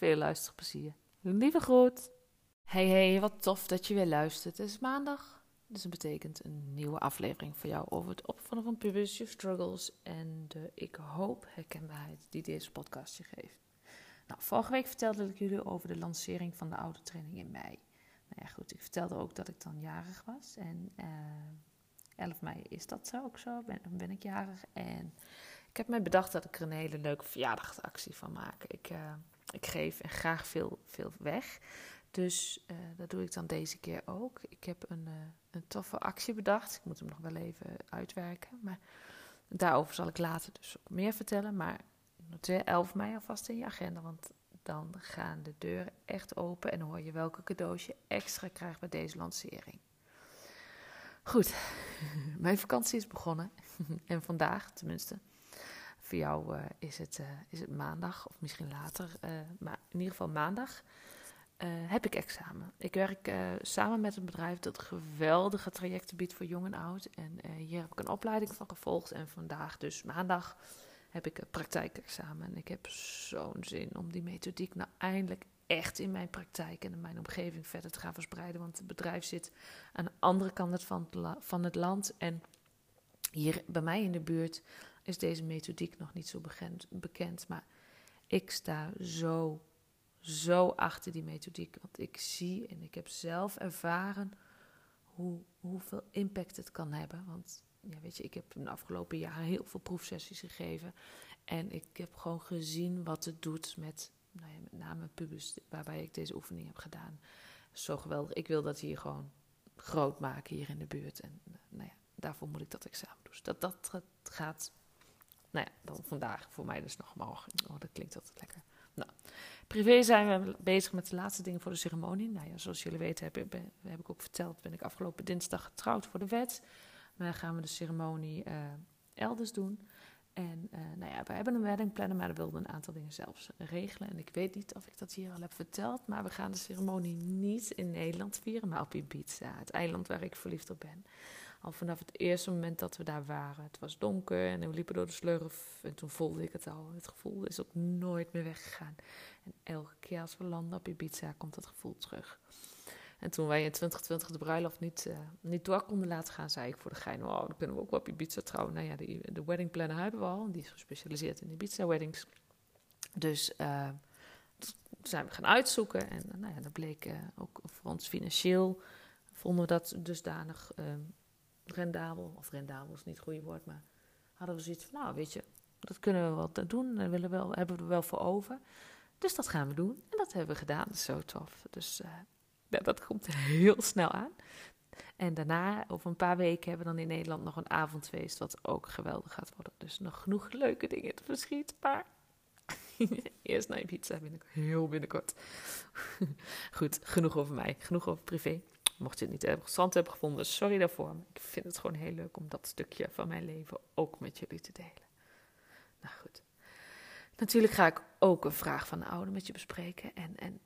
Veel luisterplezier. Lieve groet. Hey hey, wat tof dat je weer luistert. Het is maandag dus dat betekent een nieuwe aflevering voor jou over het opvallen van je struggles en de, ik hoop, herkenbaarheid die deze podcast je geeft. Nou, vorige week vertelde ik jullie over de lancering van de oude training in mei. Nou ja, goed, ik vertelde ook dat ik dan jarig was. En uh, eh, 11 mei is dat zo ook zo, ben, dan ben ik jarig. En ik heb mij bedacht dat ik er een hele leuke verjaardagsactie van maak. Ik, uh, ik geef graag veel, veel weg. Dus uh, dat doe ik dan deze keer ook. Ik heb een, uh, een toffe actie bedacht. Ik moet hem nog wel even uitwerken. Maar daarover zal ik later dus ook meer vertellen. Maar noteer 11 mei alvast in je agenda. Want dan gaan de deuren echt open. En hoor je welke cadeaus je extra krijgt bij deze lancering. Goed, mijn vakantie is begonnen. en vandaag tenminste. Voor jou uh, is, het, is het maandag of misschien later. maar in ieder geval maandag heb ik examen. Ik werk samen met een bedrijf dat geweldige trajecten biedt voor jong en oud. En hier heb ik een opleiding van gevolgd. En vandaag, dus maandag, heb ik een praktijkexamen. En ik heb zo'n zin om die methodiek nou eindelijk echt in mijn praktijk en in mijn omgeving verder te gaan verspreiden. Want het bedrijf zit aan de andere kant van van het land. En hier bij mij in de buurt is deze methodiek nog niet zo bekend. maar ik sta zo zo achter die methodiek. Want ik zie en ik heb zelf ervaren hoe, hoeveel impact het kan hebben. Want ja, weet je, ik heb de afgelopen jaren heel veel proefsessies gegeven. En ik heb gewoon gezien wat het doet met, nou ja, met name pubers, waarbij ik deze oefening heb gedaan. Zo geweldig. Ik wil dat hier gewoon groot maken hier in de buurt. En nou ja, daarvoor moet ik dat examen doen. Dus dat, dat gaat, nou ja, dan vandaag voor mij dus nog morgen. Oh, dat klinkt altijd lekker. Nou, privé zijn we bezig met de laatste dingen voor de ceremonie. Nou ja, zoals jullie weten, heb, ik, heb ik ook verteld, ben ik afgelopen dinsdag getrouwd voor de wet. Maar gaan we de ceremonie uh, elders doen. En uh, nou ja, we hebben een wedding plannen, maar we wilden een aantal dingen zelfs regelen. En ik weet niet of ik dat hier al heb verteld, maar we gaan de ceremonie niet in Nederland vieren, maar op Ibiza, het eiland waar ik verliefd op ben al vanaf het eerste moment dat we daar waren. Het was donker en we liepen door de slurf en toen voelde ik het al. Het gevoel is ook nooit meer weggegaan. En elke keer als we landen op Ibiza komt dat gevoel terug. En toen wij in 2020 de bruiloft niet, uh, niet door konden laten gaan, zei ik voor de gein, dan kunnen we ook wel op Ibiza trouwen. Nou ja, de, de wedding planner hebben we al, die is gespecialiseerd in Ibiza weddings. Dus uh, zijn we gaan uitzoeken en nou ja, dat bleek ook voor ons financieel, vonden we dat dusdanig rendabel, of rendabel is niet het goede woord, maar hadden we zoiets van, nou weet je, dat kunnen we wel doen, daar willen we wel, hebben we wel voor over. Dus dat gaan we doen. En dat hebben we gedaan, zo tof. Dus uh, ja, dat komt heel snel aan. En daarna, over een paar weken, hebben we dan in Nederland nog een avondfeest, wat ook geweldig gaat worden. Dus nog genoeg leuke dingen te verschieten, maar eerst naar pizza binnenkort, heel binnenkort. Goed, genoeg over mij, genoeg over privé. Mocht je het niet interessant hebben gevonden, sorry daarvoor. Maar ik vind het gewoon heel leuk om dat stukje van mijn leven ook met jullie te delen. Nou goed. Natuurlijk ga ik ook een vraag van de ouder met je bespreken. En, en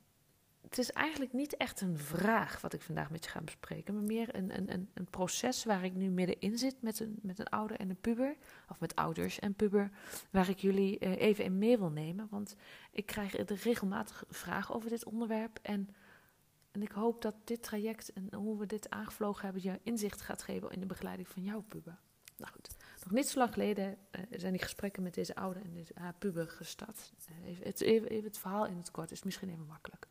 het is eigenlijk niet echt een vraag wat ik vandaag met je ga bespreken, maar meer een, een, een, proces waar ik nu middenin zit met een, met een ouder en een puber, of met ouders en puber, waar ik jullie eh, even in mee wil nemen. Want ik krijg regelmatig vragen over dit onderwerp en en ik hoop dat dit traject en hoe we dit aangevlogen hebben je inzicht gaat geven in de begeleiding van jouw puber. Nou goed, nog niet zo lang geleden uh, zijn die gesprekken met deze ouder en deze haar puber gestart. Uh, even, het, even, het verhaal in het kort is misschien even makkelijk.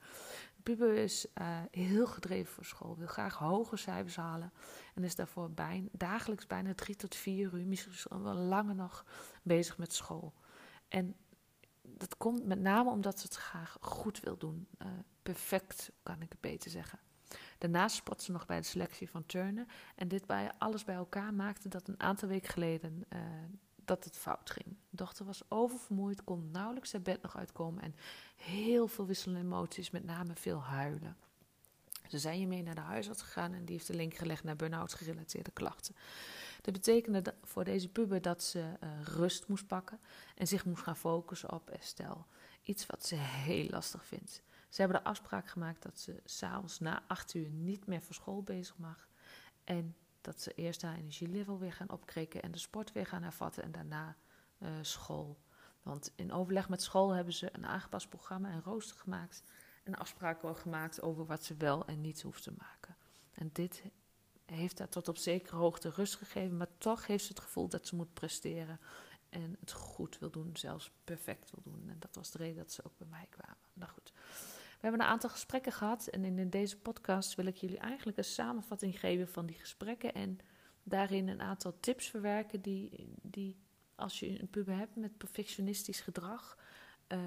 De puber is uh, heel gedreven voor school, wil graag hoge cijfers halen. En is daarvoor bijna, dagelijks bijna drie tot vier uur, misschien wel langer nog, bezig met school. En dat komt met name omdat ze het graag goed wil doen. perfect, kan ik het beter zeggen. Daarnaast spot ze nog bij de selectie van turnen. En dit bij alles bij elkaar maakte dat een aantal weken geleden uh, dat het fout ging. Dochter was oververmoeid, kon nauwelijks haar bed nog uitkomen en heel veel wisselende emoties, met name veel huilen. Ze zijn hiermee naar de huisarts gegaan en die heeft de link gelegd naar burn-out gerelateerde klachten. Dat betekende voor deze puber dat ze uh, rust moest pakken en zich moest gaan focussen op herstel. Iets wat ze heel lastig vindt. Ze hebben de afspraak gemaakt dat ze s'avonds na acht uur niet meer voor school bezig mag. En dat ze eerst haar energielevel weer gaan opkrikken en de sport weer gaan hervatten en daarna uh, school. Want in overleg met school hebben ze een aangepast programma en rooster gemaakt. En afspraken gemaakt over wat ze wel en niet hoeft te maken. En dit heeft haar tot op zekere hoogte rust gegeven, maar toch heeft ze het gevoel dat ze moet presteren. En het goed wil doen, zelfs perfect wil doen. En dat was de reden dat ze ook bij mij kwamen. Nou goed. We hebben een aantal gesprekken gehad en in deze podcast wil ik jullie eigenlijk een samenvatting geven van die gesprekken en daarin een aantal tips verwerken die, die als je een puber hebt met perfectionistisch gedrag, uh,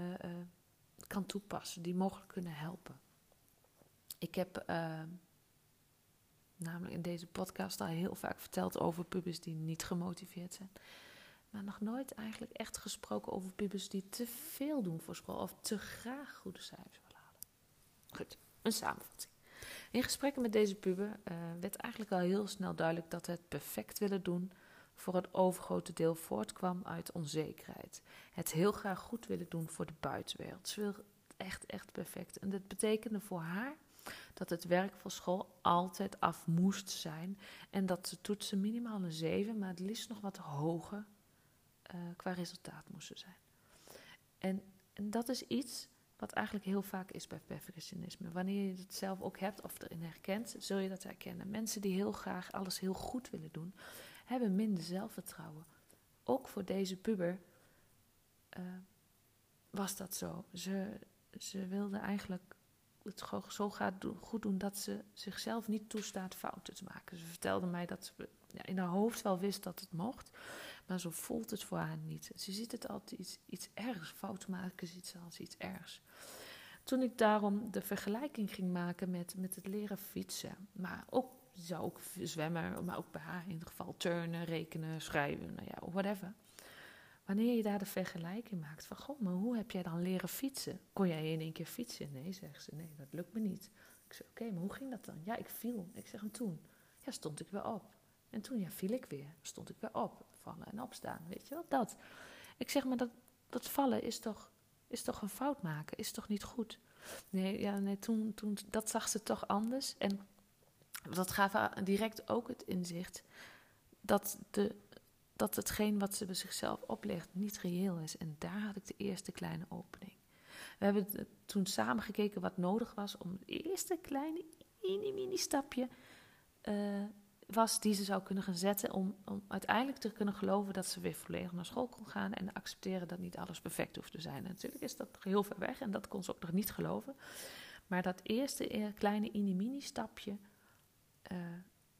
kan toepassen, die mogelijk kunnen helpen. Ik heb uh, namelijk in deze podcast al heel vaak verteld over pubers die niet gemotiveerd zijn. Maar nog nooit eigenlijk echt gesproken over pubers die te veel doen voor school of te graag goede cijfers Goed, een samenvatting. In gesprekken met deze puber uh, werd eigenlijk al heel snel duidelijk dat het perfect willen doen voor het overgrote deel voortkwam uit onzekerheid. Het heel graag goed willen doen voor de buitenwereld. Ze wil echt, echt perfect. En dat betekende voor haar dat het werk van school altijd af moest zijn. En dat ze toetsen minimaal een 7, maar het liefst nog wat hoger uh, qua resultaat moesten zijn. En, en dat is iets wat eigenlijk heel vaak is bij perfectionisme. Wanneer je het zelf ook hebt of erin herkent, zul je dat herkennen. Mensen die heel graag alles heel goed willen doen, hebben minder zelfvertrouwen. Ook voor deze puber uh, was dat zo. Ze, ze wilde eigenlijk het zo gaat goed doen dat ze zichzelf niet toestaat fouten te maken. Ze vertelde mij dat ze in haar hoofd wel wist dat het mocht, maar zo voelt het voor haar niet. Ze ziet het altijd iets, iets ergs. Fouten maken ziet ze als iets ergs. Toen ik daarom de vergelijking ging maken met, met het leren fietsen, maar ook, zou ook zwemmen, maar ook bij haar in ieder geval turnen, rekenen, schrijven, nou ja, whatever. Wanneer je daar de vergelijking maakt van, goh, maar hoe heb jij dan leren fietsen? Kon jij in één keer fietsen? Nee, zegt ze, nee, dat lukt me niet. Ik zeg, oké, maar hoe ging dat dan? Ja, ik viel. Ik zeg, en toen? Ja, stond ik weer op. En toen ja, viel ik weer, stond ik weer op, vallen en opstaan, weet je wel, dat. Ik zeg maar, dat, dat vallen is toch, is toch een fout maken, is toch niet goed? Nee, ja, nee toen, toen, dat zag ze toch anders. En dat gaf haar direct ook het inzicht dat, de, dat hetgeen wat ze bij zichzelf oplegt niet reëel is. En daar had ik de eerste kleine opening. We hebben toen samen gekeken wat nodig was om het eerste kleine mini-mini stapje uh, was die ze zou kunnen gaan zetten om, om uiteindelijk te kunnen geloven dat ze weer volledig naar school kon gaan en accepteren dat niet alles perfect hoeft te zijn. Natuurlijk is dat heel ver weg en dat kon ze ook nog niet geloven. Maar dat eerste kleine mini-mini stapje, uh,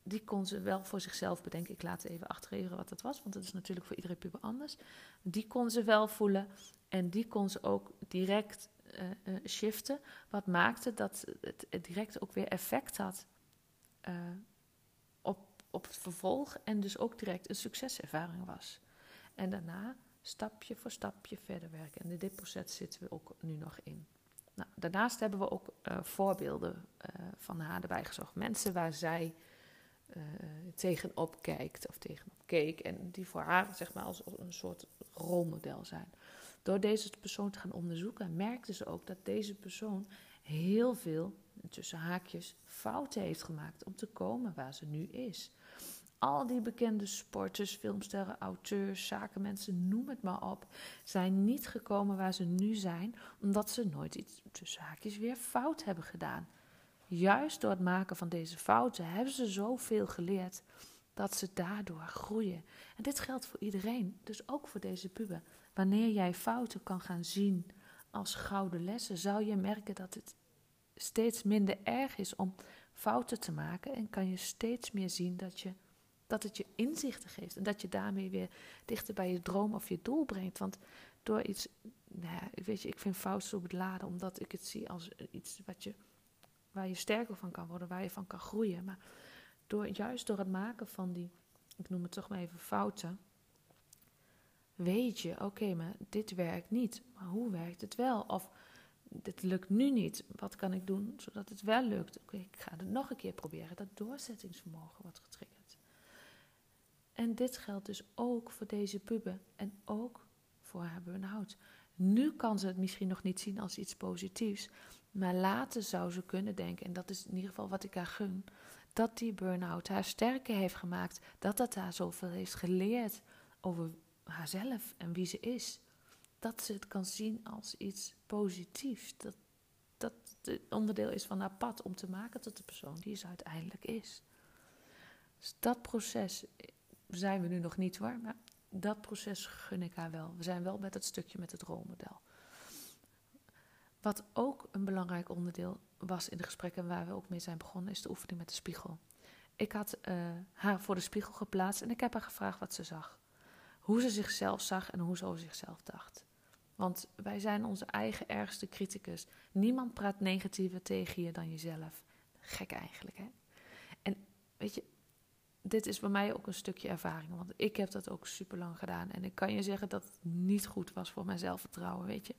die kon ze wel voor zichzelf bedenken. Ik laat even achtergeven wat dat was, want dat is natuurlijk voor iedere puber anders. Die kon ze wel voelen en die kon ze ook direct uh, shiften. Wat maakte dat het, direct ook weer effect had op het vervolg en dus ook direct een succeservaring was. En daarna stapje voor stapje verder werken. En in dit proces zitten we ook nu nog in. Nou, daarnaast hebben we ook voorbeelden van haar erbij gezocht. Mensen waar zij uh, tegenop kijkt of tegenop keek. En die voor haar zeg maar als een soort rolmodel zijn. Door deze persoon te gaan onderzoeken merkte ze ook dat deze persoon heel veel, tussen haakjes, fouten heeft gemaakt om te komen waar ze nu is. Al die bekende sporters, filmsterren, auteurs, zakenmensen, noem het maar op, zijn niet gekomen waar ze nu zijn, omdat ze nooit iets tussen haakjes weer fout hebben gedaan. Juist door het maken van deze fouten hebben ze zoveel geleerd dat ze daardoor groeien. En dit geldt voor iedereen, dus ook voor deze puber. Wanneer jij fouten kan gaan zien als gouden lessen, zou je merken dat het steeds minder erg is om fouten te maken en kan je steeds meer zien dat, je, dat het je inzichten geeft en dat je daarmee weer dichter bij je droom of je doel brengt. Want door iets, nou ja, weet je, ik vind fouten zo beladen omdat ik het zie als iets wat je, waar je sterker van kan worden, waar je van kan groeien. Maar door, juist door het maken van die, ik noem het toch maar even fouten, weet je, oké, maar dit werkt niet. Maar hoe werkt het wel? Of dit lukt nu niet. Wat kan ik doen zodat het wel lukt? Oké, ik ga het nog een keer proberen. Dat doorzettingsvermogen wordt getriggerd. En dit geldt dus ook voor deze puber en ook voor haar burn-out. Nu kan ze het misschien nog niet zien als iets positiefs, maar later zou ze kunnen denken, en dat is in ieder geval wat ik haar gun, dat die burn-out haar sterker heeft gemaakt, dat dat haar zoveel heeft geleerd over haarzelf en wie ze is. Dat ze het kan zien als iets positiefs. Dat dat het onderdeel is van haar pad om te maken tot de persoon die ze uiteindelijk is. Dus dat proces zijn we nu nog niet hoor, maar dat proces gun ik haar wel. We zijn wel met het stukje met het rolmodel. Wat ook een belangrijk onderdeel was in de gesprekken waar we ook mee zijn begonnen, is de oefening met de spiegel. Ik had uh, haar voor de spiegel geplaatst en ik heb haar gevraagd wat ze zag. Hoe ze zichzelf zag en hoe ze over zichzelf dacht. Want wij zijn onze eigen ergste criticus. Niemand praat negatiever tegen je dan jezelf. Gek eigenlijk, hè? En weet je, dit is bij mij ook een stukje ervaring. Want ik heb dat ook super lang gedaan. En ik kan je zeggen dat het niet goed was voor mijn zelfvertrouwen, weet je.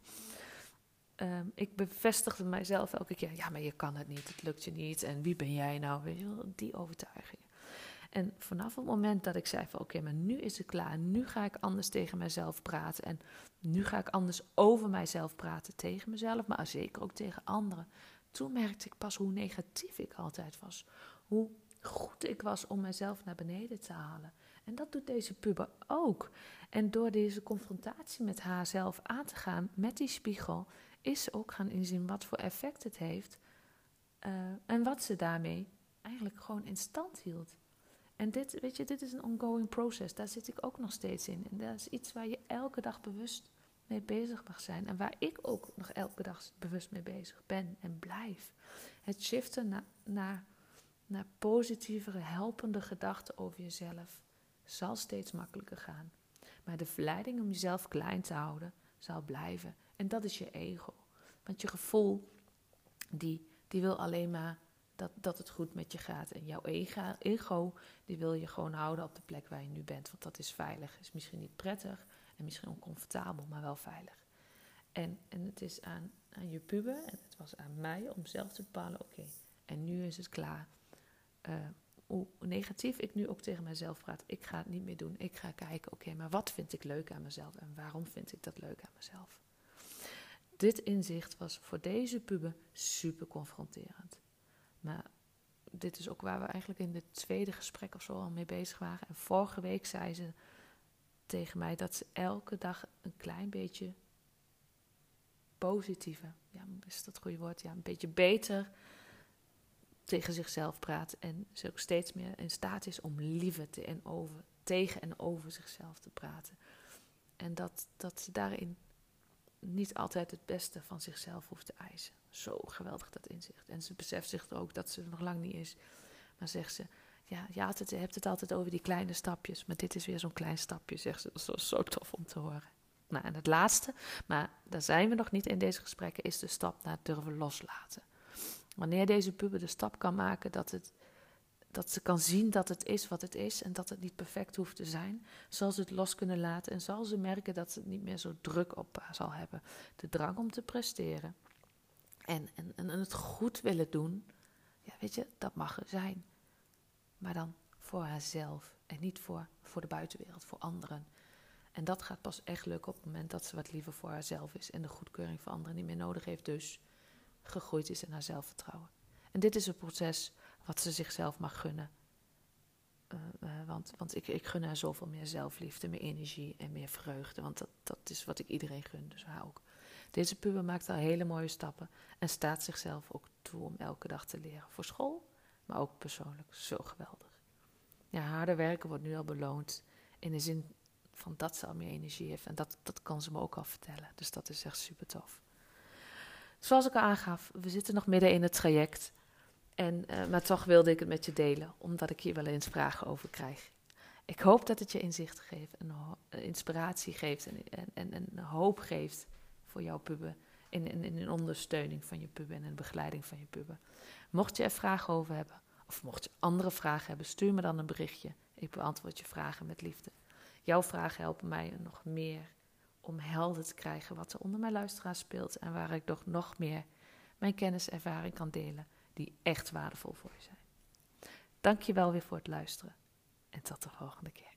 Um, ik bevestigde mijzelf elke keer. Ja, maar je kan het niet. Het lukt je niet. En wie ben jij nou? Weet je die overtuiging. En vanaf het moment dat ik zei van oké, maar nu is het klaar. Nu ga ik anders tegen mezelf praten. En nu ga ik anders over mijzelf praten tegen mezelf. Maar zeker ook tegen anderen. Toen merkte ik pas hoe negatief ik altijd was. Hoe goed ik was om mezelf naar beneden te halen. En dat doet deze puber ook. En door deze confrontatie met haarzelf aan te gaan, met die spiegel, is ook gaan inzien wat voor effect het heeft. Uh, en wat ze daarmee eigenlijk gewoon in stand hield. En dit, weet je, dit is een ongoing process. Daar zit ik ook nog steeds in. En dat is iets waar je elke dag bewust mee bezig mag zijn. En waar ik ook nog elke dag bewust mee bezig ben en blijf. Het shiften naar, naar, naar positievere, helpende gedachten over jezelf zal steeds makkelijker gaan. Maar de verleiding om jezelf klein te houden zal blijven. En dat is je ego. Want je gevoel, die, die wil alleen maar dat, dat het goed met je gaat. En jouw ego, die wil je gewoon houden op de plek waar je nu bent. Want dat is veilig. Is misschien niet prettig en misschien oncomfortabel, maar wel veilig. En, en het is aan, aan je puber en het was aan mij om zelf te bepalen: oké, en nu is het klaar. Uh, hoe negatief ik nu ook tegen mezelf praat, ik ga het niet meer doen. Ik ga kijken, oké, maar wat vind ik leuk aan mezelf en waarom vind ik dat leuk aan mezelf? Dit inzicht was voor deze puber super confronterend. Maar dit is ook waar we eigenlijk in het tweede gesprek of zo al mee bezig waren. En vorige week zei ze tegen mij dat ze elke dag een klein beetje positieve, ja, is dat het goede woord? Ja, een beetje beter tegen zichzelf praat. En ze ook steeds meer in staat is om liever te en over, tegen en over zichzelf te praten. En dat, dat ze daarin niet altijd het beste van zichzelf hoeft te eisen. Zo geweldig dat inzicht. En ze beseft zich ook dat ze er nog lang niet is. Maar zegt ze, ja, je het, hebt het altijd over die kleine stapjes. Maar dit is weer zo'n klein stapje, zegt ze. Dat is zo tof om te horen. Nou, en het laatste, maar daar zijn we nog niet in deze gesprekken, is de stap naar durven loslaten. Wanneer deze puber de stap kan maken dat, het, dat ze kan zien dat het is wat het is en dat het niet perfect hoeft te zijn, zal ze het los kunnen laten en zal ze merken dat ze het niet meer zo druk op zal hebben. De drang om te presteren en, en, en het goed willen doen, ja, weet je, dat mag er zijn. Maar dan voor haarzelf en niet voor, voor de buitenwereld, voor anderen. En dat gaat pas echt lukken op het moment dat ze wat liever voor haarzelf is en de goedkeuring van anderen niet meer nodig heeft. Dus gegroeid is in haar zelfvertrouwen. En dit is een proces wat ze zichzelf mag gunnen. Uh, uh, want want ik, ik gun haar zoveel meer zelfliefde, meer energie en meer vreugde. Want dat, dat is wat ik iedereen gun, dus haar ook. Deze puber maakt al hele mooie stappen en staat zichzelf ook toe om elke dag te leren. Voor school, maar ook persoonlijk. Zo geweldig. Ja, harder werken wordt nu al beloond. In de zin van dat ze al meer energie heeft. En dat, dat kan ze me ook al vertellen. Dus dat is echt super tof. Zoals ik al aangaf, we zitten nog midden in het traject. En, uh, maar toch wilde ik het met je delen, omdat ik hier wel eens vragen over krijg. Ik hoop dat het je inzicht geeft, en inspiratie geeft en, en, en, hoop geeft voor jouw puber. In, in, in ondersteuning van je puber en in begeleiding van je puber. Mocht je er vragen over hebben, of mocht je andere vragen hebben, stuur me dan een berichtje. Ik beantwoord je vragen met liefde. Jouw vragen helpen mij nog meer om helder te krijgen wat er onder mijn luisteraar speelt en waar ik nog, nog meer mijn kennis en ervaring kan delen die echt waardevol voor je zijn. Dank je wel weer voor het luisteren en tot de volgende keer.